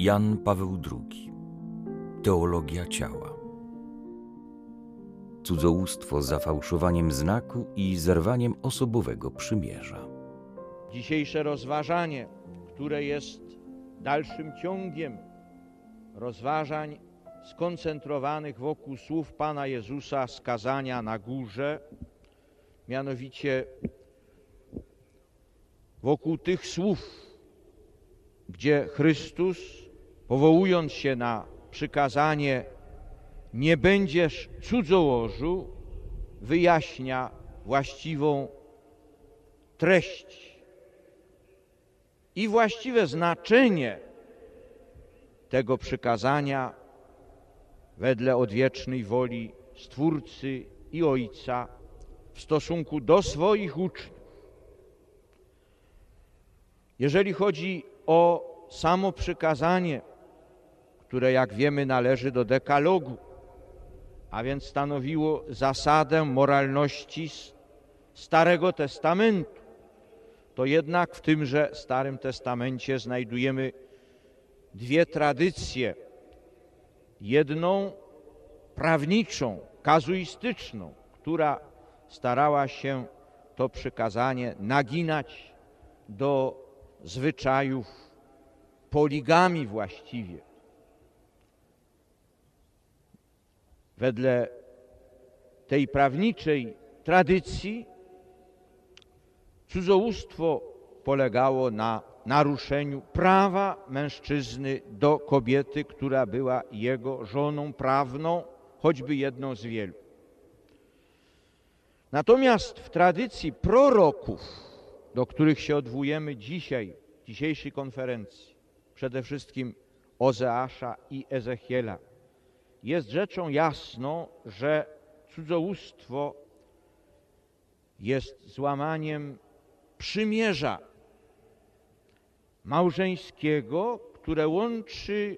Jan Paweł II Teologia ciała Cudzołóstwo za fałszowaniem znaku i zerwaniem osobowego przymierza. Dzisiejsze rozważanie, które jest dalszym ciągiem rozważań skoncentrowanych wokół słów Pana Jezusa z kazania na górze, mianowicie wokół tych słów, gdzie Chrystus, powołując się na przykazanie nie będziesz cudzołożył, wyjaśnia właściwą treść i właściwe znaczenie tego przykazania wedle odwiecznej woli Stwórcy i Ojca w stosunku do swoich uczniów. Jeżeli chodzi o samo przykazanie, które jak wiemy należy do dekalogu, a więc stanowiło zasadę moralności Starego Testamentu, to jednak w tymże Starym Testamencie znajdujemy dwie tradycje. Jedną prawniczą, kazuistyczną, która starała się to przykazanie naginać do zwyczajów poligami właściwie. Wedle tej prawniczej tradycji cudzołóstwo polegało na naruszeniu prawa mężczyzny do kobiety, która była jego żoną prawną, choćby jedną z wielu. Natomiast w tradycji proroków, do których się odwołujemy dzisiaj, dzisiejszej konferencji, przede wszystkim Ozeasza i Ezechiela, jest rzeczą jasną, że cudzołóstwo jest złamaniem przymierza małżeńskiego, które łączy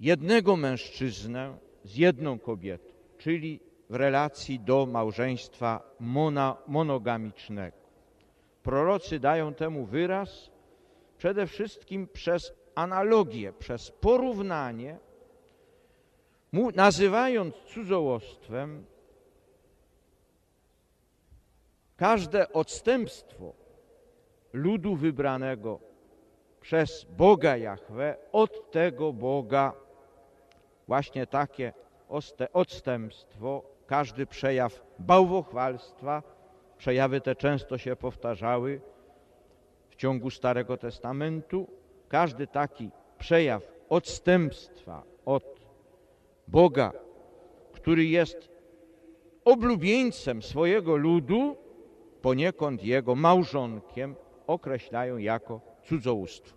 jednego mężczyznę z jedną kobietą, czyli w relacji do małżeństwa mona, monogamicznego. Prorocy dają temu wyraz przede wszystkim przez analogię, przez porównanie nazywając cudzołostwem każde odstępstwo ludu wybranego przez Boga Jahwe od tego Boga, właśnie takie odstępstwo, każdy przejaw bałwochwalstwa, przejawy te często się powtarzały w ciągu Starego Testamentu, każdy taki przejaw odstępstwa od Boga, który jest oblubieńcem swojego ludu, poniekąd jego małżonkiem, określają jako cudzołóstwo.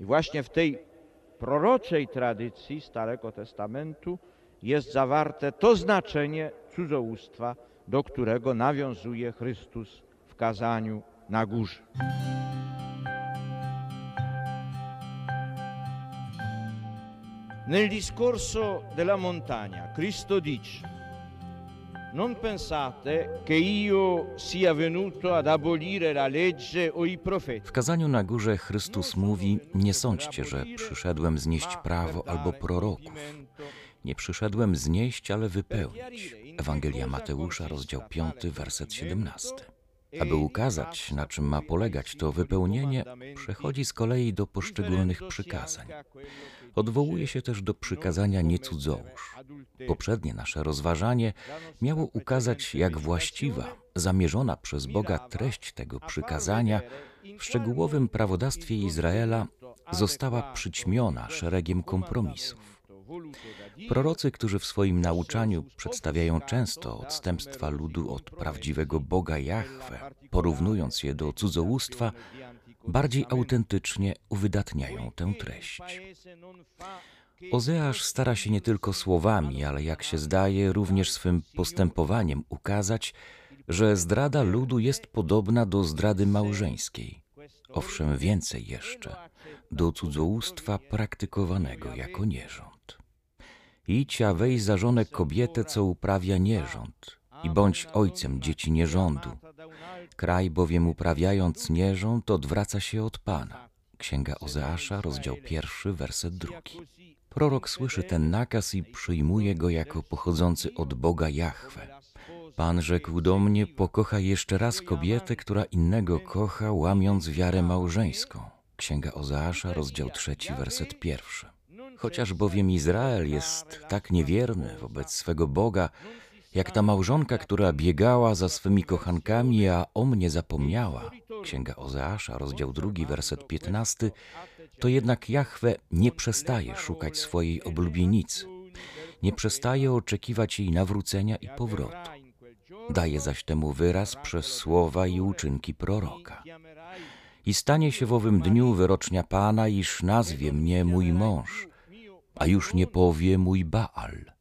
I właśnie w tej proroczej tradycji Starego Testamentu jest zawarte to znaczenie cudzołóstwa, do którego nawiązuje Chrystus w kazaniu na górze. Nel discorso della montagna Cristo dice non pensate che io sia venuto ad abolire la legge o i profeti. W kazaniu na górze Chrystus mówi: Nie sądźcie, że przyszedłem znieść prawo albo proroków. Nie przyszedłem znieść, ale wypełnić. Ewangelia Mateusza, rozdział 5, werset 17. Aby ukazać, na czym ma polegać to wypełnienie, przechodzi z kolei do poszczególnych przykazań. Odwołuje się też do przykazania nie cudzołóż. Poprzednie nasze rozważanie miało ukazać, jak właściwa, zamierzona przez Boga treść tego przykazania w szczegółowym prawodawstwie Izraela została przyćmiona szeregiem kompromisów. Prorocy, którzy w swoim nauczaniu przedstawiają często odstępstwa ludu od prawdziwego Boga Jahwe, porównując je do cudzołóstwa, bardziej autentycznie uwydatniają tę treść. Ozeasz stara się nie tylko słowami, ale jak się zdaje, również swym postępowaniem ukazać, że zdrada ludu jest podobna do zdrady małżeńskiej. Owszem, więcej jeszcze, do cudzołóstwa praktykowanego jako nierząd. Idź, a weź za żonę kobietę, co uprawia nierząd, i bądź ojcem dzieci nierządu. Kraj bowiem uprawiając nierząd odwraca się od Pana. Księga Ozeasza, rozdział pierwszy, werset drugi. Prorok słyszy ten nakaz i przyjmuje go jako pochodzący od Boga Jahwe. Pan rzekł do mnie: Pokochaj jeszcze raz kobietę, która innego kocha, łamiąc wiarę małżeńską. Księga Ozeasza, rozdział trzeci, werset pierwszy. Chociaż bowiem Izrael jest tak niewierny wobec swego Boga, jak ta małżonka, która biegała za swymi kochankami, a o mnie zapomniała. Księga Ozeasza, rozdział drugi, werset piętnasty. To jednak Jahwe nie przestaje szukać swojej oblubienicy. Nie przestaje oczekiwać jej nawrócenia i powrotu. Daje zaś temu wyraz przez słowa i uczynki proroka. I stanie się w owym dniu wyrocznia Pana, iż nazwie mnie mój mąż, a już nie powie mój Baal.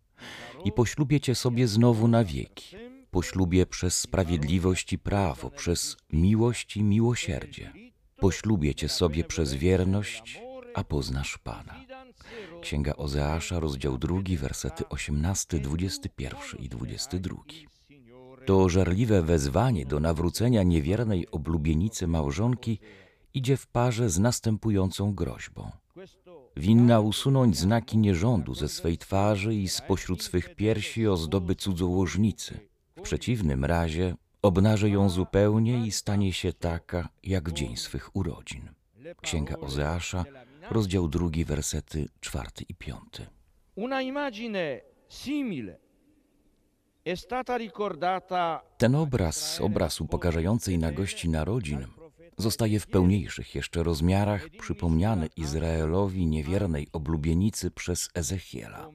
I poślubię cię sobie znowu na wieki. Poślubię przez sprawiedliwość i prawo, przez miłość i miłosierdzie. Poślubię cię sobie przez wierność, a poznasz Pana. Księga Ozeasza, rozdział drugi, wersety 18, 21 i 22. To żarliwe wezwanie do nawrócenia niewiernej oblubienicy małżonki idzie w parze z następującą groźbą. Winna usunąć znaki nierządu ze swej twarzy i spośród swych piersi ozdoby cudzołożnicy. W przeciwnym razie obnaży ją zupełnie i stanie się taka, jak w dzień swych urodzin. Księga Ozeasza, rozdział drugi, wersety czwarty i piąty. Una immagine simile Ten obraz, obraz upokarzającej nagości narodzin, zostaje w pełniejszych jeszcze rozmiarach przypomniany Izraelowi niewiernej oblubienicy przez Ezechiela.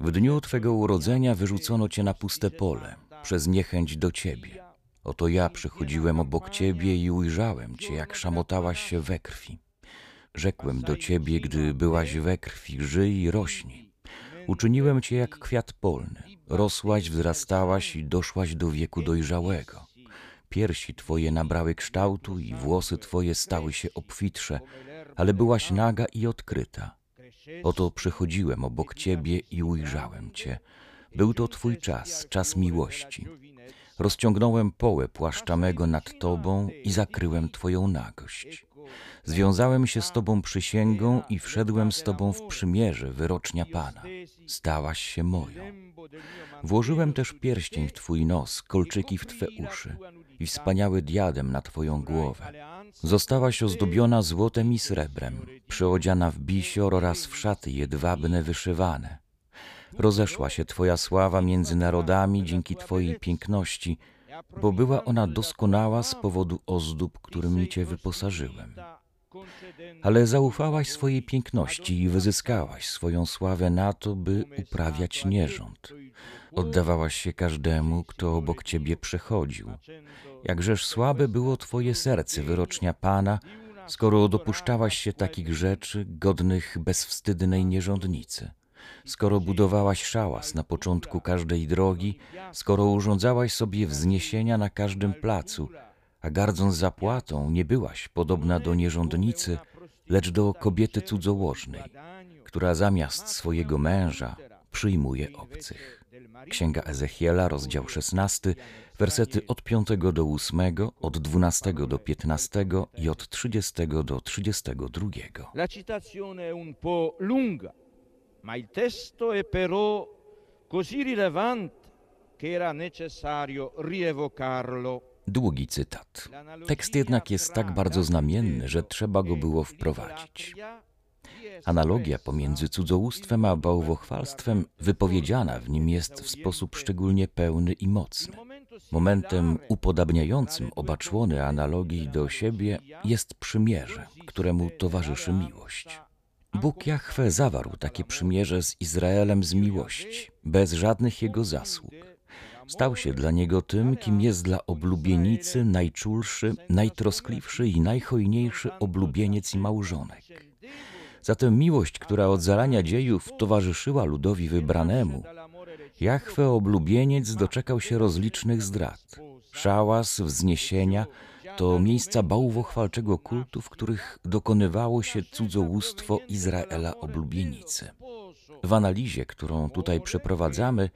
W dniu Twego urodzenia wyrzucono Cię na puste pole, przez niechęć do Ciebie. Oto ja przychodziłem obok Ciebie i ujrzałem Cię, jak szamotałaś się we krwi. Rzekłem do Ciebie, gdy byłaś we krwi, żyj i rośnij. Uczyniłem Cię jak kwiat polny. Rosłaś, wzrastałaś i doszłaś do wieku dojrzałego. Piersi Twoje nabrały kształtu i włosy Twoje stały się obfitsze, ale byłaś naga i odkryta. Oto przychodziłem obok Ciebie i ujrzałem Cię. Był to Twój czas, czas miłości. Rozciągnąłem połę płaszcza mego nad Tobą i zakryłem Twoją nagość. Związałem się z Tobą przysięgą i wszedłem z Tobą w przymierze wyrocznia Pana. Stałaś się moją. Włożyłem też pierścień w Twój nos, kolczyki w Twe uszy i wspaniały diadem na Twoją głowę. Zostałaś ozdobiona złotem i srebrem, przyodziana w bisior oraz w szaty jedwabne wyszywane. Rozeszła się Twoja sława między narodami dzięki Twojej piękności, bo była ona doskonała z powodu ozdób, którymi Cię wyposażyłem. Ale zaufałaś swojej piękności i wyzyskałaś swoją sławę na to, by uprawiać nierząd. Oddawałaś się każdemu, kto obok Ciebie przechodził. Jakżeż słabe było Twoje serce, wyrocznia Pana, skoro dopuszczałaś się takich rzeczy godnych bezwstydnej nierządnicy skoro budowałaś szałas na początku każdej drogi, skoro urządzałaś sobie wzniesienia na każdym placu, a gardząc zapłatą nie byłaś podobna do nierządnicy, lecz do kobiety cudzołożnej, która zamiast swojego męża przyjmuje obcych. Księga Ezechiela, rozdział 16, wersety od 5 do 8, od 12 do 15 i od 30 do 32. La citazione è un po' lunga, ma il testo è però così rilevante che era necessario rievocarlo. Długi cytat. Tekst jednak jest tak bardzo znamienny, że trzeba go było wprowadzić. Analogia pomiędzy cudzołóstwem a bałwochwalstwem wypowiedziana w nim jest w sposób szczególnie pełny i mocny. Momentem upodabniającym oba człony analogii do siebie jest przymierze, któremu towarzyszy miłość. Bóg Jahwe zawarł takie przymierze z Izraelem z miłości, bez żadnych jego zasług. Stał się dla niego tym, kim jest dla oblubienicy najczulszy, najtroskliwszy i najhojniejszy oblubieniec i małżonek. Zatem miłość, która od zarania dziejów towarzyszyła ludowi wybranemu, Jahwe oblubieniec doczekał się rozlicznych zdrad. Szałas, wzniesienia to miejsca bałwochwalczego kultu, w których dokonywało się cudzołóstwo Izraela oblubienicy. W analizie, którą tutaj przeprowadzamy,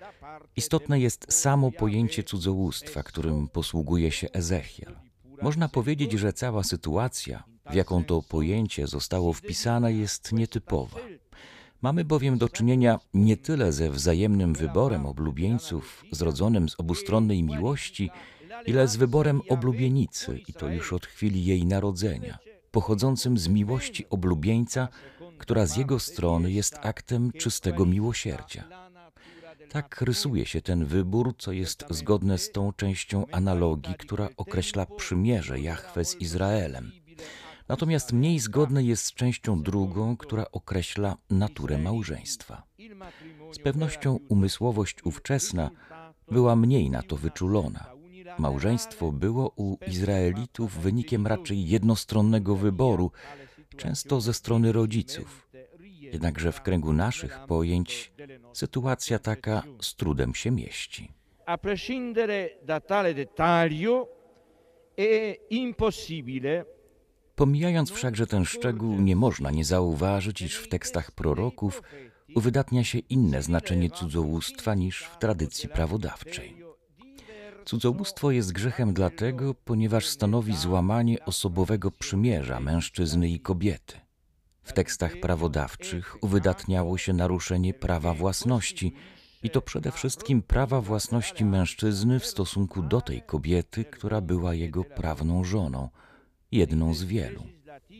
istotne jest samo pojęcie cudzołóstwa, którym posługuje się Ezechiel. Można powiedzieć, że cała sytuacja w jaką to pojęcie zostało wpisane, jest nietypowa. Mamy bowiem do czynienia nie tyle ze wzajemnym wyborem oblubieńców zrodzonym z obustronnej miłości, ile z wyborem oblubienicy, i to już od chwili jej narodzenia, pochodzącym z miłości oblubieńca, która z jego strony jest aktem czystego miłosierdzia. Tak rysuje się ten wybór, co jest zgodne z tą częścią analogii, która określa przymierze Jahwe z Izraelem. Natomiast mniej zgodne jest z częścią drugą, która określa naturę małżeństwa. Z pewnością umysłowość ówczesna była mniej na to wyczulona. Małżeństwo było u Izraelitów wynikiem raczej jednostronnego wyboru, często ze strony rodziców. Jednakże w kręgu naszych pojęć sytuacja taka z trudem się mieści. A prescindere da tale dettaglio è impossibile Pomijając wszakże ten szczegół, nie można nie zauważyć, iż w tekstach proroków uwydatnia się inne znaczenie cudzołóstwa niż w tradycji prawodawczej. Cudzołóstwo jest grzechem dlatego, ponieważ stanowi złamanie osobowego przymierza mężczyzny i kobiety. W tekstach prawodawczych uwydatniało się naruszenie prawa własności, i to przede wszystkim prawa własności mężczyzny w stosunku do tej kobiety, która była jego prawną żoną, jedną z wielu.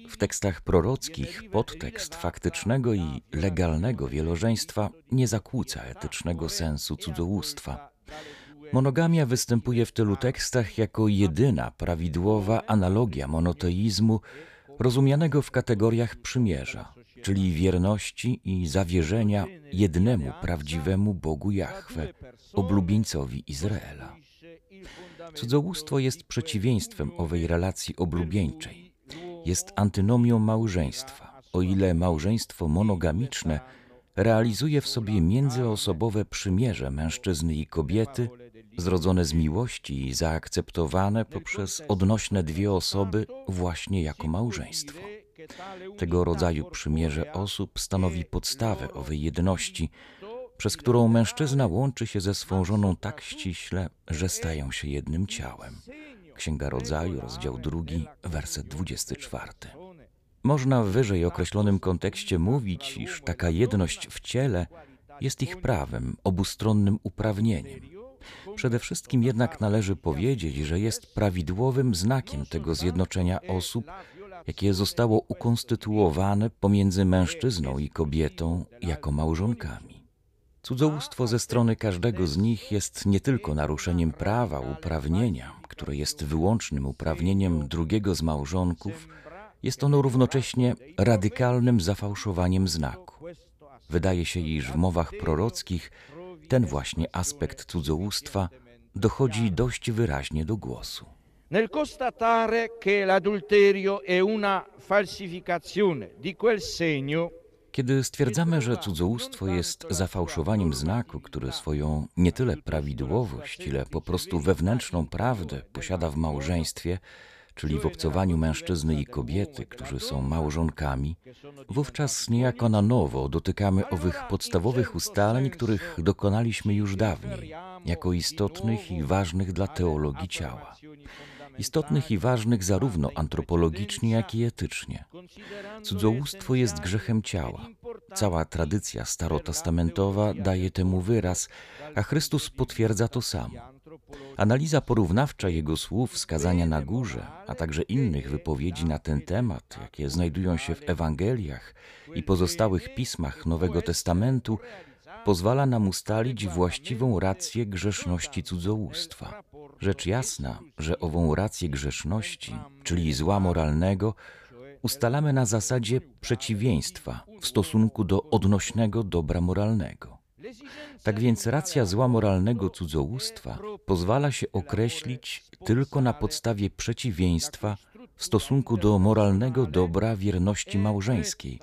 W tekstach prorockich podtekst faktycznego i legalnego wielożeństwa nie zakłóca etycznego sensu cudzołóstwa. Monogamia występuje w tylu tekstach jako jedyna prawidłowa analogia monoteizmu rozumianego w kategoriach przymierza, czyli wierności i zawierzenia jednemu prawdziwemu Bogu Jahwe, oblubieńcowi Izraela. Cudzołóstwo jest przeciwieństwem owej relacji oblubieńczej. Jest antynomią małżeństwa, o ile małżeństwo monogamiczne realizuje w sobie międzyosobowe przymierze mężczyzny i kobiety, zrodzone z miłości i zaakceptowane poprzez odnośne dwie osoby właśnie jako małżeństwo. Tego rodzaju przymierze osób stanowi podstawę owej jedności, przez którą mężczyzna łączy się ze swą żoną tak ściśle, że stają się jednym ciałem. Księga Rodzaju, rozdział 2, werset 24. Można w wyżej określonym kontekście mówić, iż taka jedność w ciele jest ich prawem, obustronnym uprawnieniem. Przede wszystkim jednak należy powiedzieć, że jest prawidłowym znakiem tego zjednoczenia osób, jakie zostało ukonstytuowane pomiędzy mężczyzną i kobietą jako małżonkami. Cudzołóstwo ze strony każdego z nich jest nie tylko naruszeniem prawa uprawnienia, które jest wyłącznym uprawnieniem drugiego z małżonków, jest ono równocześnie radykalnym zafałszowaniem znaku. Wydaje się, iż w mowach prorockich ten właśnie aspekt cudzołóstwa dochodzi dość wyraźnie do głosu. Nel constatare che l'adulterio è una falsificazione di quel segno Kiedy stwierdzamy, że cudzołóstwo jest zafałszowaniem znaku, który swoją nie tyle prawidłowość, ile po prostu wewnętrzną prawdę posiada w małżeństwie, czyli w obcowaniu mężczyzny i kobiety, którzy są małżonkami, wówczas niejako na nowo dotykamy owych podstawowych ustaleń, których dokonaliśmy już dawniej, jako istotnych i ważnych dla teologii ciała. Istotnych i ważnych zarówno antropologicznie, jak i etycznie. Cudzołóstwo jest grzechem ciała. Cała tradycja starotestamentowa daje temu wyraz, a Chrystus potwierdza to samo. Analiza porównawcza jego słów wskazania na górze, a także innych wypowiedzi na ten temat, jakie znajdują się w Ewangeliach i pozostałych pismach Nowego Testamentu, pozwala nam ustalić właściwą rację grzeszności cudzołóstwa. Rzecz jasna, że ową rację grzeszności, czyli zła moralnego, ustalamy na zasadzie przeciwieństwa w stosunku do odnośnego dobra moralnego. Tak więc racja zła moralnego cudzołóstwa pozwala się określić tylko na podstawie przeciwieństwa w stosunku do moralnego dobra wierności małżeńskiej,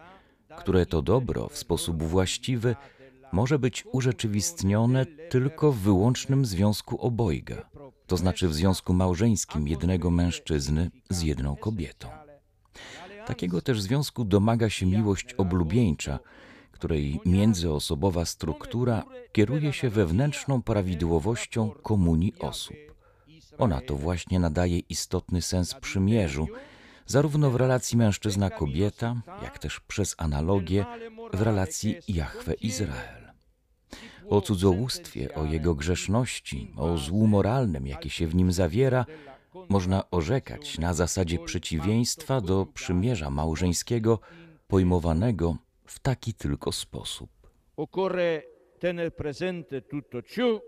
które to dobro w sposób właściwy może być urzeczywistnione tylko w wyłącznym związku obojga, to znaczy w związku małżeńskim jednego mężczyzny z jedną kobietą. Takiego też związku domaga się miłość oblubieńcza, której międzyosobowa struktura kieruje się wewnętrzną prawidłowością komunii osób. Ona to właśnie nadaje istotny sens przymierzu, zarówno w relacji mężczyzna-kobieta, jak też przez analogię w relacji Jahwe-Izrael. O cudzołóstwie, o jego grzeszności, o złu moralnym, jakie się w nim zawiera, można orzekać na zasadzie przeciwieństwa do przymierza małżeńskiego, pojmowanego w taki tylko sposób. Occorre tener presente tutto ciò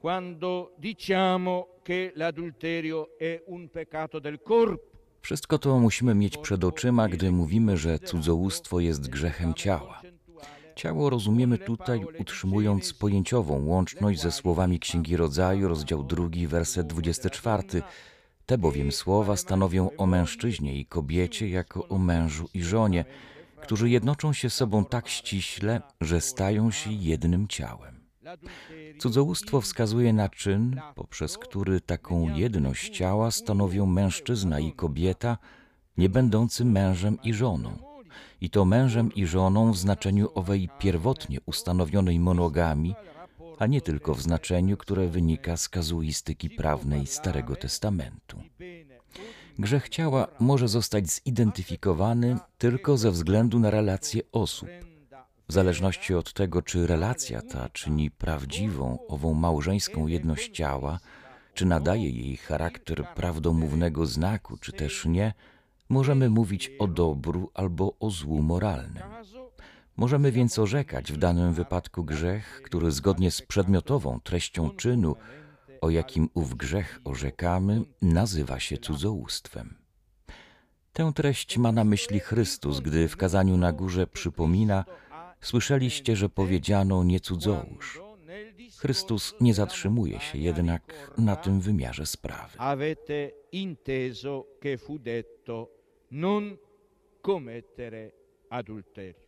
quando diciamo che l'adulterio è un peccato del corpo. Wszystko to musimy mieć przed oczyma, gdy mówimy, że cudzołóstwo jest grzechem ciała. Ciało rozumiemy tutaj utrzymując pojęciową łączność ze słowami Księgi Rodzaju, rozdział 2, werset 24. Te bowiem słowa stanowią o mężczyźnie i kobiecie jako o mężu i żonie, którzy jednoczą się sobą tak ściśle, że stają się jednym ciałem. Cudzołóstwo wskazuje na czyn, poprzez który taką jedność ciała stanowią mężczyzna i kobieta, nie będący mężem i żoną. I to mężem i żoną w znaczeniu owej pierwotnie ustanowionej monogami, a nie tylko w znaczeniu, które wynika z kazuistyki prawnej Starego Testamentu. Grzech ciała może zostać zidentyfikowany tylko ze względu na relacje osób. W zależności od tego, czy relacja ta czyni prawdziwą ową małżeńską jedność ciała, czy nadaje jej charakter prawdomównego znaku, czy też nie, możemy mówić o dobru albo o złu moralnym. Możemy więc orzekać w danym wypadku grzech, który zgodnie z przedmiotową treścią czynu, o jakim ów grzech orzekamy, nazywa się cudzołóstwem. Tę treść ma na myśli Chrystus, gdy w kazaniu na górze przypomina: Słyszeliście, że powiedziano nie cudzołóż. Chrystus nie zatrzymuje się jednak na tym wymiarze sprawy. Avete inteso che fu detto non commettere adulterio.